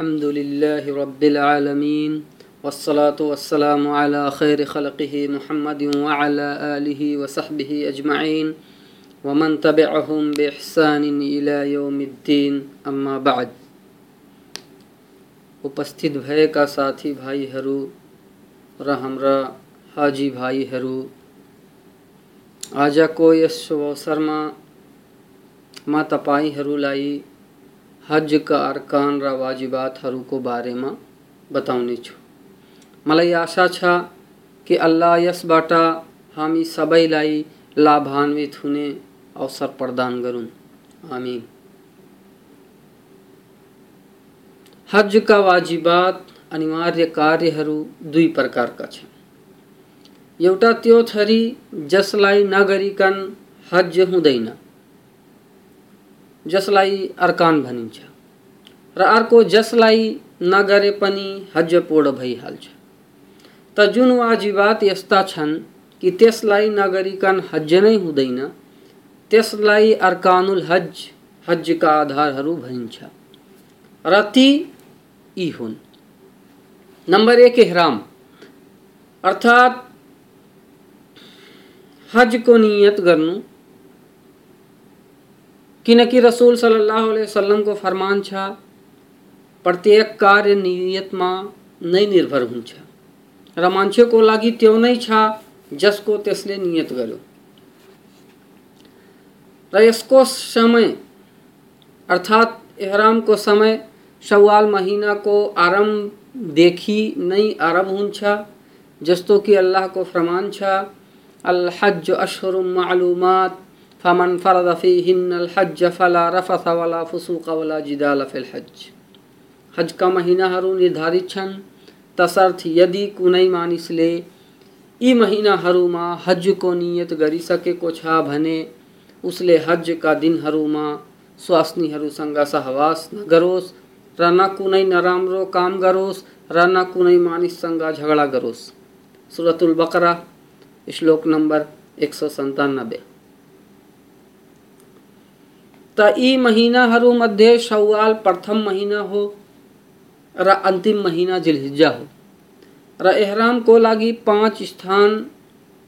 अलहमदिल्ला रब्बिलआलमीन वस्सलातु वस्सलामु अला खैर खलक़िहि मुहम्मद वअला आलिहि वसहबिहि अजमईन वमन तबिअहुम बिइहसान इला यौमिद्दीन अम्मा बाद उपस्थित भएका साथी भाइहरू र हाम्रा हाजी भाइहरू आजको यस अवसरमा म तपाईँहरूलाई हजका अर्कान र वाजिबातहरूको बारेमा बताउने छु मलाई आशा छ कि अल्लाह यसबाट हामी सबैलाई लाभान्वित हुने अवसर प्रदान गरून्। आमिन। हजका वाजिबात अनिवार्य कार्यहरू दुई प्रकारका छन्। एउटा त्यो थरी जसलाई नगरिकन हज हुँदैन। जसलाई अर्कान भनिन्छ। र अर्को, जसलाई नगरे पनि हज पूर्ण भइहाल्छ। त जुन वाजिबात यस्ता छन् कि त्यसलाई नगरिकन हज नै हुँदैन, त्यसलाई अर्कानुल हज हजका आधारहरू भनिन्छ। र ती यी हुन्। नम्बर एक, एहराम। अर्थात् हजको नियत गर्नु किनकि रसूल सल्लल्लाहु अलैहि वसल्लम को फरमान छ, प्रत्येक कार्य नियतमा नै निर्भर हुन्छ र मान्छेको लागि त्यो नै छ जसको त्यसले नियत गर्यो र यसको समय, अर्थात् एहरामको समय सवाल महिनाको आरम्भदेखि नै आरंभ हुन्छ जस्तो कि अल्लाहको फरमान छ अल हज अशहुर मालूमात फमन फ़रद फ़ीहिन हज फला रफथ वला फुसूक वला जिदाल फिल हज हज का महिनाहरू निर्धारित छन् तसर्थ यदि कुनै मानिसले यी महिनाहरूमा हजको नियत गरिसकेको छ भने उसले हजका दिनहरूमा स्वास्नीहरूसँग सहवास नगरोस् र न कुनै नराम्रो काम गरोस् र न कुनै मानिससँग झगडा गरोस् सुरतुल बकरा श्लोक नम्बर एक सौ सन्तानब्बे त यी महिनाहरूमध्ये सवाल प्रथम महिना हो, र अन्तिम महिना जिलहिज्जा हो। र एहरामको लागि पाँच स्थान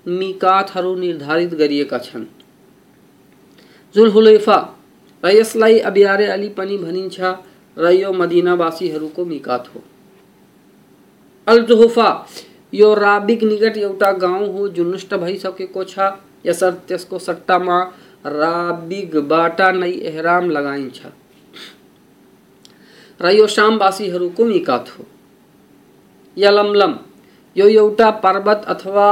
मिकातहरू निर्धारित गरिएका छन्। जुलहुलैफा, र यसलाई अबियारे अली पनि भनिन्छ र यो मदिनावासीहरूको मिकात हो। अल जुहुफा यो राबिक निकट एउटा गाउँ हो जुन नष्ट भइसकेको छ यसर्थ त्यसको सट्टामा राबिगबाट नै एहराम लगाइन्छ र यो शामवासीहरूको मिकात हो यलमलम यो एउटा पर्वत अथवा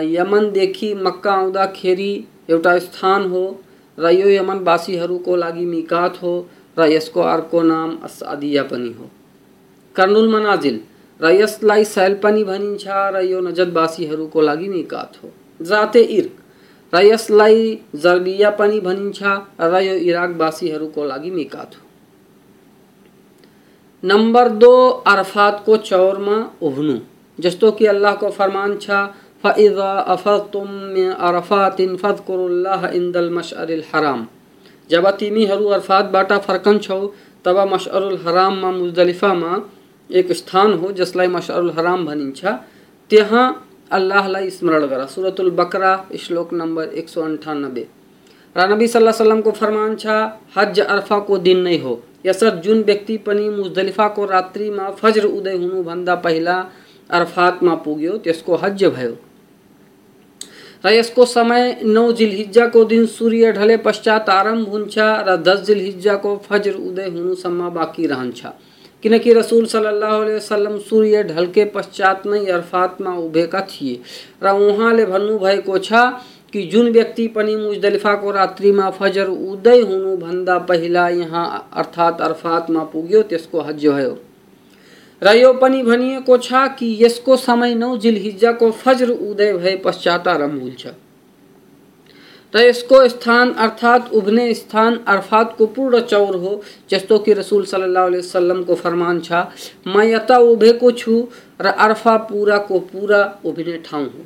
यमनदेखि मक्का आउँदाखेरि एउटा स्थान हो। र यो यमनवासीहरूको लागि मिकात हो। र यसको अर्को नाम असादिया पनि हो। कर्नुल मनाजिल र यसलाई सैल पनि भनिन्छ। र यो नजदवासीहरूको लागि मिकात हो। जाते इर्क र यसलाई जर्गिया पनि भनिन्छ र यो इराकवासीहरूको लागि हो। नंबर दो अरफातको चौरमा उभ्नु, जस्तो कि अल्लाहको फरमान छ अफतुम इंदल मशअरिल हराम। जब तिमीहरू अरफातबाट फर्कन्छौ, तब मशअरुल हराममा, मुजदलिफामा एक स्थान हो, जसलाई मशअरुल हराम भनिन्छ। त्यहाँ अल्लाहलाई स्मरण करा। सूरतुल बकरा, श्लोक नंबर एक सौ अंठानब्बे र नबी सल्लाह वसल्लमको फरमान छ, हज अरफा को दिन नै हो। यसर्थ जुन व्यक्ति पनि रात्रि रात्रिमा फज्र उदय हुनुभन्दा पहिला अरफातमा पुग्यो, त्यसको हज भयो। र यसको समय नौ जिलहिज्जाको दिन सूर्य ढले पश्चात आरंभ हुन्छ, र दस जिलहिज्जाको फज्र उदय हुनुसम्म बाँकी रहन्छ। किनकि रसूल सल्लल्लाहु अलैहि वसल्लम सूर्य ढलके पश्चात नै अरफातमा उभिएका थिए। र उहाँले भन्नुभएको छ कि जुन व्यक्ति पनि मुजदलिफाको रात्रिमा फजर उदय हुनुभन्दा पहिला यहाँ अर्थात् अरफातमा पुग्यो, त्यसको हज भयो। र यो पनि भनिएको छ कि यसको समय नौ जिलहिज्जाको फज्र उदय भए पश्चात आरंभ हुन्छ। र यसको स्थान अर्थात उभने स्थान अरफात को पूर्ण चौर हो, जस्तो कि रसूल सल्लल्लाहु अलैहि वसल्लम को फरमान छ, म यता उभेको छु, र अरफा को पूरा उभिने ठाउँ हो।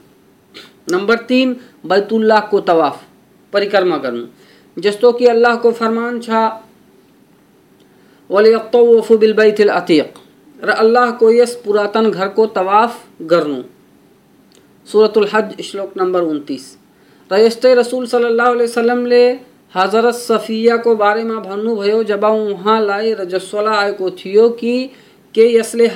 नंबर तीन, बैतुल्लाह को तवाफ, परिक्रमा गर्नु। जस्तो कि अल्लाह को फरमान छ वलियतवफ़ु बिलबैतिल अतीक र अल्लाह को यस पुरातन घर को तवाफ गर्नु। सूरतुल हज, श्लोक नंबर उनतीस। रयस्ते रसूल सल्लल्लाहु अलैहि वसल्लम ले, हज़रत सफिया को बारे में भन्नु भयो, जब वहाँ लाई रजस्वला आएको थियो कि, के यसले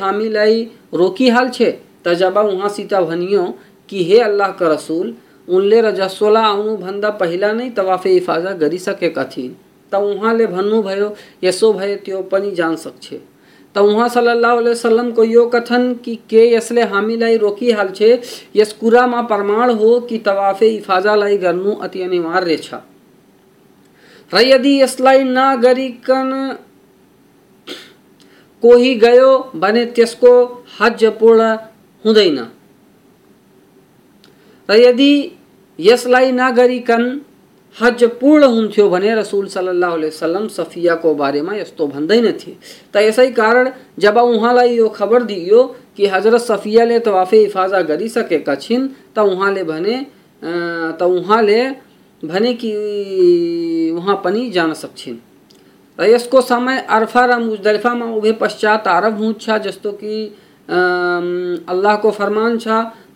रोकिहाल छे? त जब सीता भनियो कि, हे अल्लाह का रसूल, उनले रजस्वला आउनुभन्दा पहिला नै तवाफे इफाजा गरिसकेका थिइन्। त उहाँले भन्नुभयो यसो भए त्यो पनि जान सक्छे। त उहाँ सल्लल्लाहु अलैहि वसल्लम को यो कथन कि के यसले रोकिहाल छे, यस कुरामा प्रमाण हो कि तवाफे इफाजालाई गर्नु अति अनिवार्य छ। र यदि यसलाई नगरिकन कोही गयो भने त्यसको हज पूर्ण हुँदैन। र यदि यसलाई नगरिकन हज पूर्ण हुन्थ्यो भने रसूल सल्लल्लाहु अलैहि वसल्लम सफियाको बारेमा यस्तो भन्दैनथे त यसै कारण जब उहाँलाई यो खबर दियो कि हजरत सफियाले तवाफे इफाजा गरिसकेका छिन् त उहाँले भने त उहाँले भने कि उहाँ पनि जान सक्छिन् र यसको समय अर्फा र मुजदलिफामा उभे पश्चात आरब हुन्छ जस्तो कि अल्लाहको फरमान छ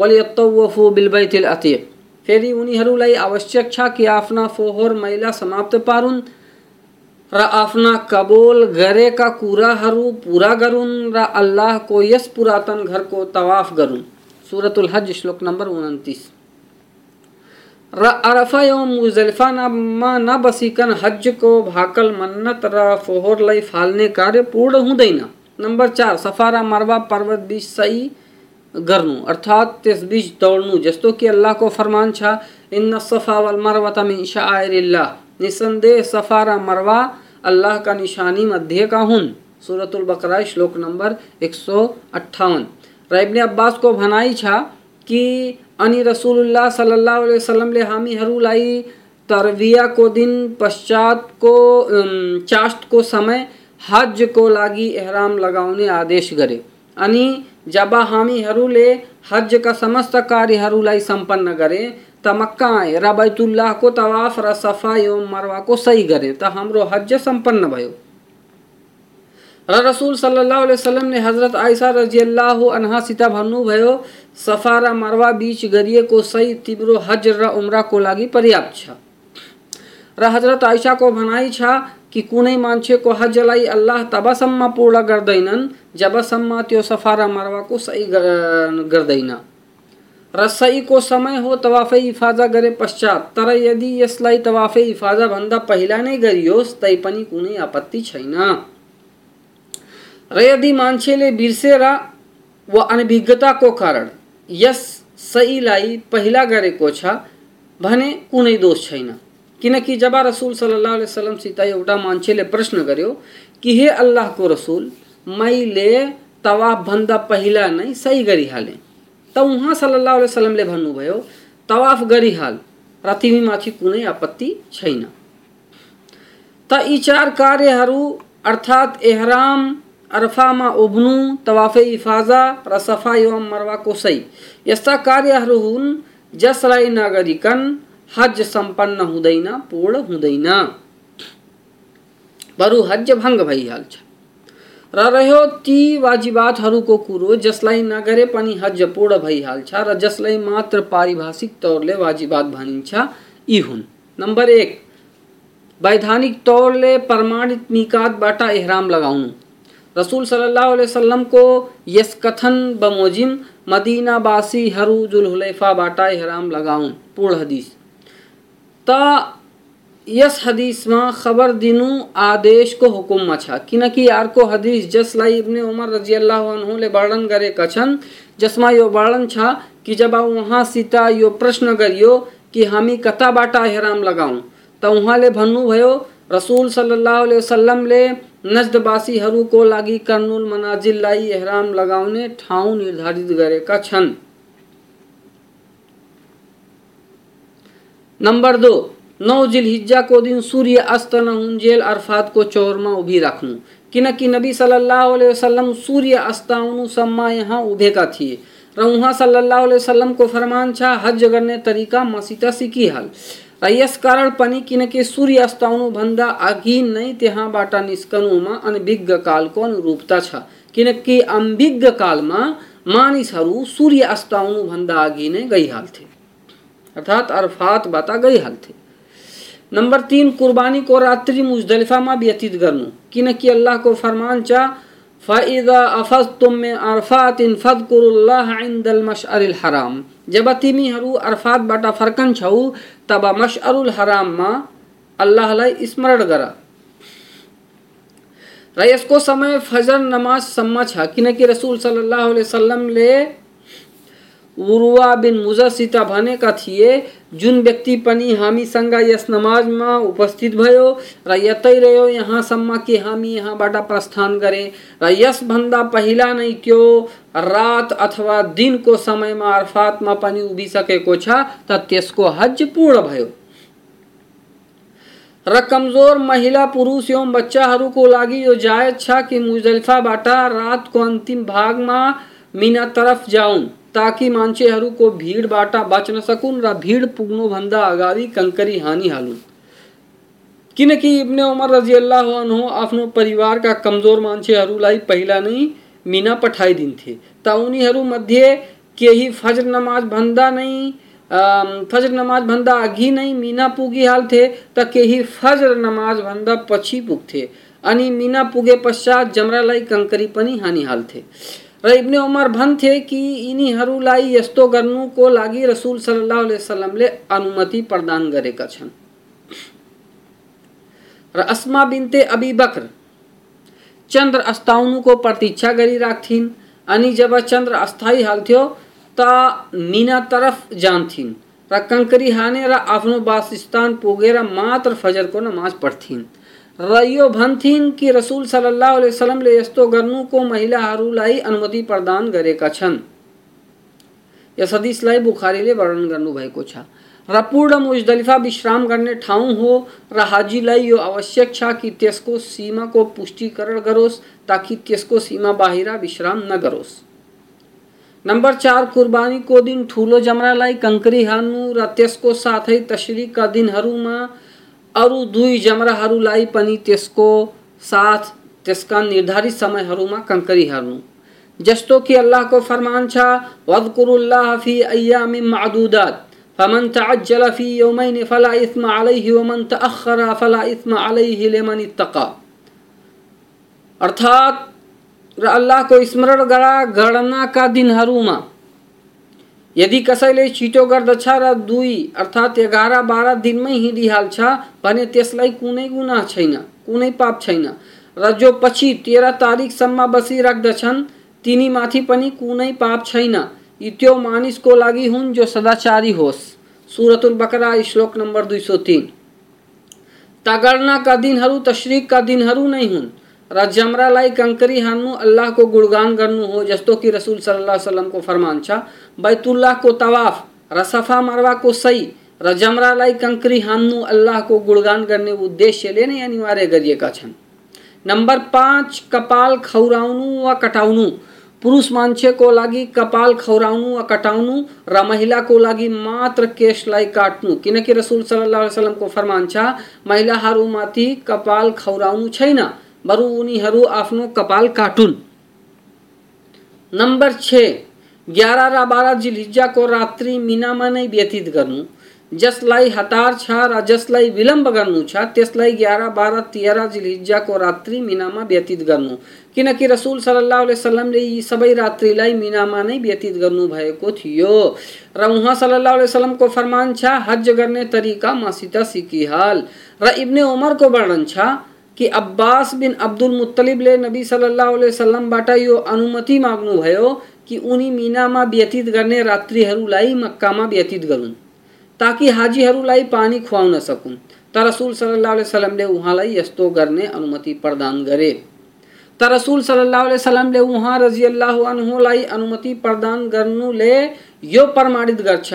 वलियत्तवफु बिलबैतिल अतीक फेरि उनीहरूलाई आवश्यक छ अच्छा कि आफ्ना फोहर मैला समाप्त पारुन्। र आफ्ना कबोल गरेका कुराहरू पुरा गरुन्। र अल्लाहको यस पुरातन घर को तवाफ करुन सुरतुल हज, श्लोक नम्बर उन्तिस। र अरफा एवं बसीकन हज को भाकल मन्नत र फोहोरलाई फालने कार्य पूर्ण हुँदैन नंबर चार, सफारा मरवा पर्वत बीच सही गर्नु। अर्थात त्यस बीच दौड्नु। जस्तो कि अल्लाहको फरमान छ इन सफ़ा वल मरवत मिन शाइरिल्लाह। निसंदेह सफ़ा र मरवा अल्लाह का निशानी मध्य का हुन्। सूरतुल बकरा, श्लोक नंबर एक सौ अट्ठावन। र इब्ने अब्बास को भनाई छ कि, अनि रसूलुल्लाह सल्लल्लाहु अलैहि वसल्लमले तरविया को दिन पश्चातको चास्टको समय, हज को लागि एहराम लगाउने आदेश करे अनि जब हामीहरूले हजका समस्त कार्यहरूलाई सम्पन्न गरे, त मक्का आए र बैतुल्लाहको तवाफ र सफ़ा एवं मरवाको सही गरे, त हाम्रो हज सम्पन्न भयो। र रसूल वसल्लम ने हज़रत आयशा रज़ी अल्लाह अन्हासित भन्नुभयो, सफ़ा र मरवा बीच गरिएको सही तिम्रो हज र उम्राको लागि पर्याप्त छ। र हज़रत आयशाको भनाइ छ कि कुनै मान्छेको हजलाई अल्लाह तबसम्म पूर्ण गर्दैनन् जबसम्म त्यो सफ़ा र मरवाको सही गर्दैन। र सहीको समय हो तवाफे इफाजा गरे पश्चात तर यदि यसलाई तवाफे इफाजा भन्दा पहिला नै गरियोस् तैपनि कुनै आपत्ति छैन। र यदि मान्छेले बिर्सेर वा अनभिज्ञताको कारण, यस सहीलाई पहिला गरेको छ, भने कुनै दोष छैन। किनकि जब रसुल सल्लाह वसलमसित एउटा मान्छेले प्रश्न गर्यो, कि हे अल्लाहको रसुल मैले तवाफभन्दा पहिला नै सही गरिहालेँ त उहाँ सल्लाह वसलमले भन्नुभयो तवाफ गरिहाल र तिमीमाथि कुनै आपत्ति छैन। त यी चार कार्यहरू, अर्थात् एहराम अरफामा उब्नु, तवाफे इफाजा र सफ़ा एवं मरवा कोसै यस्ता कार्यहरू हुन्, जसलाई नगरिकन हज सम्पन्न हुँदैन, पूर्ण हुँदैन। बरु हज भङ्ग भइहाल्छ रह्यो ती वाजिबातहरूको कुरो, जसलाई नगरे पनि हज पूर्ण भइहाल्छ र जसलाई मात्र पारिभाषिक तौरले वाजिबात भनिन्छ, यी हुन्। नम्बर एक, वैधानिक तौरले प्रमाणित निकातबाट एहराम लगाउनु। रसूल सल्लल्लाहु अलैहि वसल्लम को यस कथन बमोजिम मदीना बासी हरू जुलहुलैफा बाटा इहराम लगाउन्। पूर्ण हदीस। यस हदीस में खबर दिनु आदेशको हुकुममा छ किनकि अर्को हदीस जसलाई इब्ने उमर रज़ी अल्लाह अन्हुले वर्णन गरेका छन् जसमा यो वर्णन छ कि जब उहाँसित यो प्रश्न गरियो कि हामी कताबाट इहराम लगाउँ त उहाँले भन्नुभयो रसूल सल्लल्लाहु अलैहि वसल्लमले नजदवासीहरूको लागि कर्नुल मनाजिललाई एहराम लगाउने ठाउँ निर्धारित गरेका छन् नम्बर दो नौ जिलहिज्जाको दिन सूर्य अस्त नहुन्जेल अरफातको चौरमा उभी उभिराख्नु किनकि नबी सल्लल्लाहु अलैहि वसल्लम सूर्य अस्ताउनुसम्म यहाँ उभेका थिए। र उहाँ सल्लल्लाहु अलैहि वसल्लमको फरमान छ, हज गर्ने तरिका मसित सिकिहाल र यस कारण पनि किनकि सूर्य भन्दा अघि नै त्यहाँबाट निस्कनुमा अनभिज्ञ कालको अनुरूपता छ। किनकि अनभिज्ञ कालमा मानिसहरू सूर्य भन्दा अघि नै गइहाल्थे अर्थात् अरफातबाट गइहाल्थे नंबर तीन, कुर्बानी को रात्रि मुजदलिफा में व्यतीत गर्नु किनकि अल्लाह को फरमान छ फ़इदा अफज़तुम में अरफातिन फदकुरुल्लाह इंदल मशअरिल हराम। जब तिमीहरू अरफातबाट फर्कन छौ तब मशअरुल हराममा अल्लाहलाई स्मरण गर र यसको समय फजर नमाजसम्म छ। किनकि रसुल अलैहि वसल्लमले उर्वा बिन मुजसित भनेका थिए। जुन व्यक्ति पनि हामीसँग यस नमाजमा उपस्थित भयो र यतै रह्यो यहाँसम्म कि हामी यहाँबाट प्रस्थान गरे र यसभन्दा पहिला नै त्यो रात अथवा दिनको समयमा अर्फातमा पनि उभिसकेको छ, त त्यसको हज पूर्ण भयो। र कमज़ोर महिला, पुरुष एवं बच्चाहरूको लागि यो जायज़ छ कि मुजल्फाबाट रातको अन्तिम भागमा मिना तरफ़ जाउन् ताकि मान्छेहरूको भिडबाट बाँच्न सकुन् र भिड पुग्नुभन्दा अगाडि कङ्करी हानिहालुन् किनकि इब्ने उमर रज़ी अल्लाह अनहो आफ्नो परिवारका कमज़ोर मान्छेहरूलाई पहिला नै मिना पठाइदिन्थे त उनीहरूमध्ये केही फजर नमाज़ भन्दा नै फजर नमाज़ भन्दा अघि नै मिना पुगिहाल्थे त केही फजर नमाज़ भन्दा पछि पुग्थे अनि मिना पुगे पश्चात जमरालाई कङ्करी पनि हानिहाल्थे र इब्ने उमर भन्थे कि यिनीहरूलाई यस्तो गर्नुको लागि रसुल सल्लाह वसलमले अनुमति प्रदान गरेका छन् र अस्मा बिन्ते अबी बकर चन्द्र अस्ताउनुको प्रतीक्षा गरिराख्थिन् अनि जब चन्द्र अस्थायी हाल्थ्यो त मिना तरफ़ जान्थिन्, र कङ्करी हानेर आफ्नो वासस्थान पुगेर मात्र फजरको नमाज़ पढ्थिन्। र यो भन्थिन् कि रसुल सल्लाह वसलमले यस्तो गर्नुको महिलाहरूलाई अनुमति प्रदान गरेका छन्? यस हदिसलाई बुखारीले वर्णन गर्नुभएको छ। र पूर्ण मुजदलिफा विश्राम गर्ने ठाउँ हो र हाजीलाई यो आवश्यक छ कि त्यसको सीमाको पुष्टिकरण गरोस् ताकि त्यसको सीमा बाहिर विश्राम नगरोस्। नम्बर चार, कुर्बानीको दिन ठुलो जमरालाई कङ्करी हान्नु र त्यसको साथै तशरिकका दिनहरूमा अरू दुई जमराहरूलाई पनि त्यसको साथ त्यसका निर्धारित समयहरूमा कङ्करी हार्नु। जस्तो कि अल्लाहको फरमान छ वदकुरुल्लाह फ़ी अय्यामिन मादुदात, फमन तअज्जल फ़ी यौमैन फला इस्म अलैहि वमन तअखर फला इस्म अलैहि लिमन इत्तका। अर्थात र अल्लाहको स्मरण गरा गणनाका दिनहरूमा यदि कसैले छिटो गर्दछ र दुई अर्थात् एघार बाह्र दिनमै हिँडिहाल्छ, भने त्यसलाई कुनै गुना छैन, कुनै पाप छैन। र जो पछि तेह्र तारिकसम्म बसिराख्दछन्, तिनीमाथि पनि कुनै पाप छैन। यी त्यो मानिसको लागि हुन् जो सदाचारी होस्। सुरतुल बकरा, श्लोक नम्बर दुई सौ तिन। तगर्नाका दिनहरू, तश्रिकका दिनहरू नै हुन्। र जमरालाई कंकरी हान्नु अल्लाहको गुणगान गर्नु हो, जस्तो कि रसुल सल्लाह वसल्लमको फरमान छ बैतुल्लाहको तवाफ र सफ़ा मरवाको सही र जमरालाई कंकरी हान्नु अल्लाहको गुणगान गर्ने उद्देश्यले नै अनिवार्य गरिएका छन्। नम्बर पाँच, कपाल खौराउनु वा कटाउनु। पुरुष मान्छेको लागि कपाल खौराउनु वा कटाउनु, र महिलाको लागि मात्र केशलाई काट्नु। किनकि रसुल सल्लाह वसलमको फरमान छ महिलाहरूमाथि कपाल खौराउनु छैन। बरु उनीहरू आफ्नो कपाल काटुन्। नम्बर छ, ग्यारह र बाह्र जिल्हिज्जाको रात्रि मिनामा नै व्यतीत गर्नु जसलाई हतार छ र जसलाई विलम्ब गर्नु छ त्यसलाई ग्यारह बाह्र तेह्र जिल्हिज्जाको रात्रि मिनामा व्यतीत गर्नु किनकि रसुल सल्लाह वसलमले यी सबै रात्रिलाई मिनामा नै व्यतीत गर्नुभएको थियो। र उहाँ सल्लाह वसलमको फरमान छ, हज गर्ने तरिका मसित सिकिहाल र इब्ने उमरको वर्णन छ कि अब्बास बिन अब्दुल मुत्तलिब ले नबी सल्लल्लाहु अलैहि वसल्लम बाटा यो अनुमति माग्नुभयो कि उनी में व्यतीत गर्ने रात्रिहरूलाई में व्यतीत गरून् ताकि हाजीहरूलाई पानी खुवाउन सकुन्। तर रसुल सल्लाह ने उहाँलाई यस्तो गर्ने अनुमति प्रदान गरे। त रसुल सल्लाह अलैहि वसल्लमले उहाँ रज़ी अल्लाह अनहुलाई अनुमति प्रदान गर्नुले यो प्रमाणित गर्छ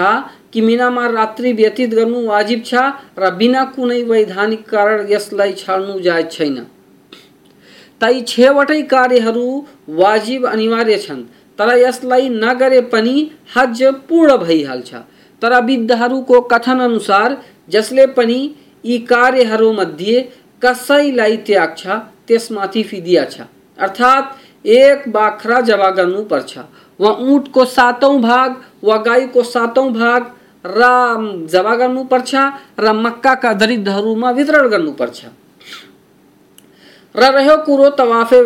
कि मिनामा रात्रि व्यतीत गर्नु वाजिब छ र बिना कुनै वैधानिक कारण यसलाई छाड्नु जायज़ छैन। तै छवटै कार्यहरू वाजिब अनिवार्य छन्, तर यसलाई नगरे पनि हज पूर्ण भइहाल्छ। तर विद्धहरूको कथन अनुसार जसले पनि यी कार्यहरूमध्ये कसैलाई त्याग छ त्यसमाथि फिदिया छ। अर्थात् एक बाख्रा जबा गर्नुपर्छ वा ऊँटको सातौँ भाग वा गाईको सातौँ भाग र जबा गर्नुपर्छ र मक्काका दरिद्रहरूमा वितरण र कुरो तवाफे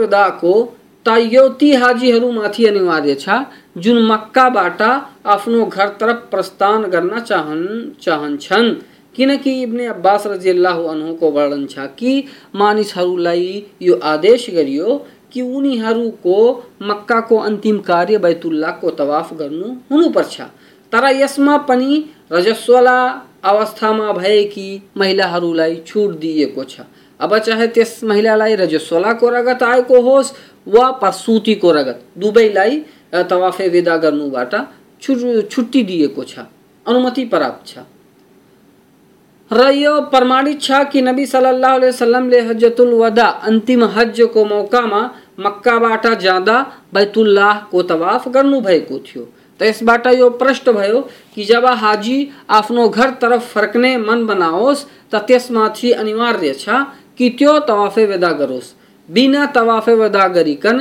अनिवार्य छ, जुन घर तरफ़ प्रस्थान गर्न चाहन चाहन्छन् इब्ने अब्बास वर्णन छ कि यो आदेश गरियो कि उनीहरूको मक्काको अन्तिम कार्य बैतुल्लाहको तवाफ गर्नु हुनुपर्छ तर यसमा पनि रजस्वला अवस्थामा भएकी महिलाहरूलाई छुट दिइएको छ। अब चाहे त्यस महिलालाई रजस्वलाको रगत आएको होस् वा प्रसुतिको रगत दुवैलाई तवाफे विदा गर्नुबाट छुट्टी दिएको छ। अनुमति प्राप्त छ। र यो प्रमाणित छ कि नबी सल्लल्लाहु अलैहि वसल्लमले हज्जतुल वदा अन्तिम हजको मौकामा मक्काबाट जाँदा बैतुल्लाहको तवाफ गर्नुभएको थियो। त यसबाट यो प्रश्न भयो कि जब हाजी आफ्नो घर तरफ़ फर्कने मन बनाओस्, त त्यसमाथि अनिवार्य छ कि त्यो तवाफे वेदा गरोस् बिना तवाफे वेदा गरिकन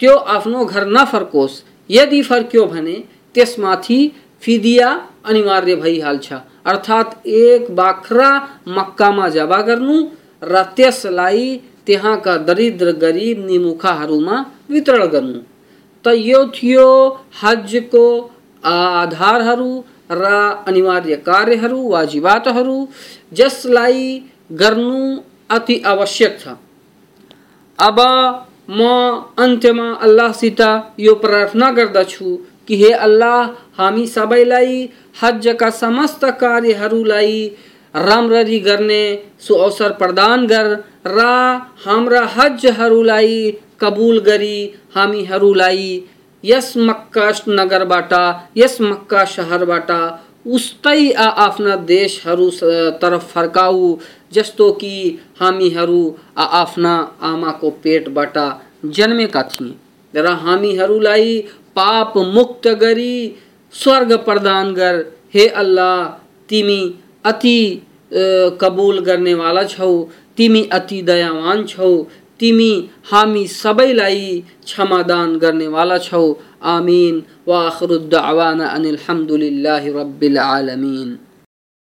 त्यो आफ्नो घर नफर्कोस् यदि फर्क्यो भने त्यसमाथि फिदिया अनिवार्य भइहाल्छ अर्थात् एक बाख्रा मक्कामा जबा गर्नु र त्यसलाई त्यहाँका दरिद्र गरिब निमुखाहरूमा वितरण गर्नु। त यो थियो हजको आधारहरू र अनिवार्य कार्यहरू, वाजिबातहरू, जसलाई गर्नु अति आवश्यक छ। अब म अन्त्यमा अल्लाहसित यो प्रार्थना गर्दछु कि हे अल्लाह, हामी सबैलाई हजका समस्त कार्यहरूलाई राम्ररी गर्ने सुअवसर प्रदान गर, र हाम्रा हजहरूलाई कबुल गरी हामीहरूलाई यस मक्का नगरबाट यस मक्का सहरबाट उस्तै आफ्ना देशहरू तरफ़ फर्काऊ, जस्तो कि हामीहरू आफ्ना आमाको पेटबाट जन्मेका थिए। र हामीहरूलाई पाप मुक्त गरी स्वर्ग प्रदान गर। हे अल्लाह, तिमी अति कबूल करने वाला छौ। तिमी अति दयावान छौ। तिमी हामी सबैलाई क्षमादान गर्नेवाला छौ। आमिन। वाखरुद्दावाना अनिल हमदुलिल्लाहि रब्बिल आलमीन।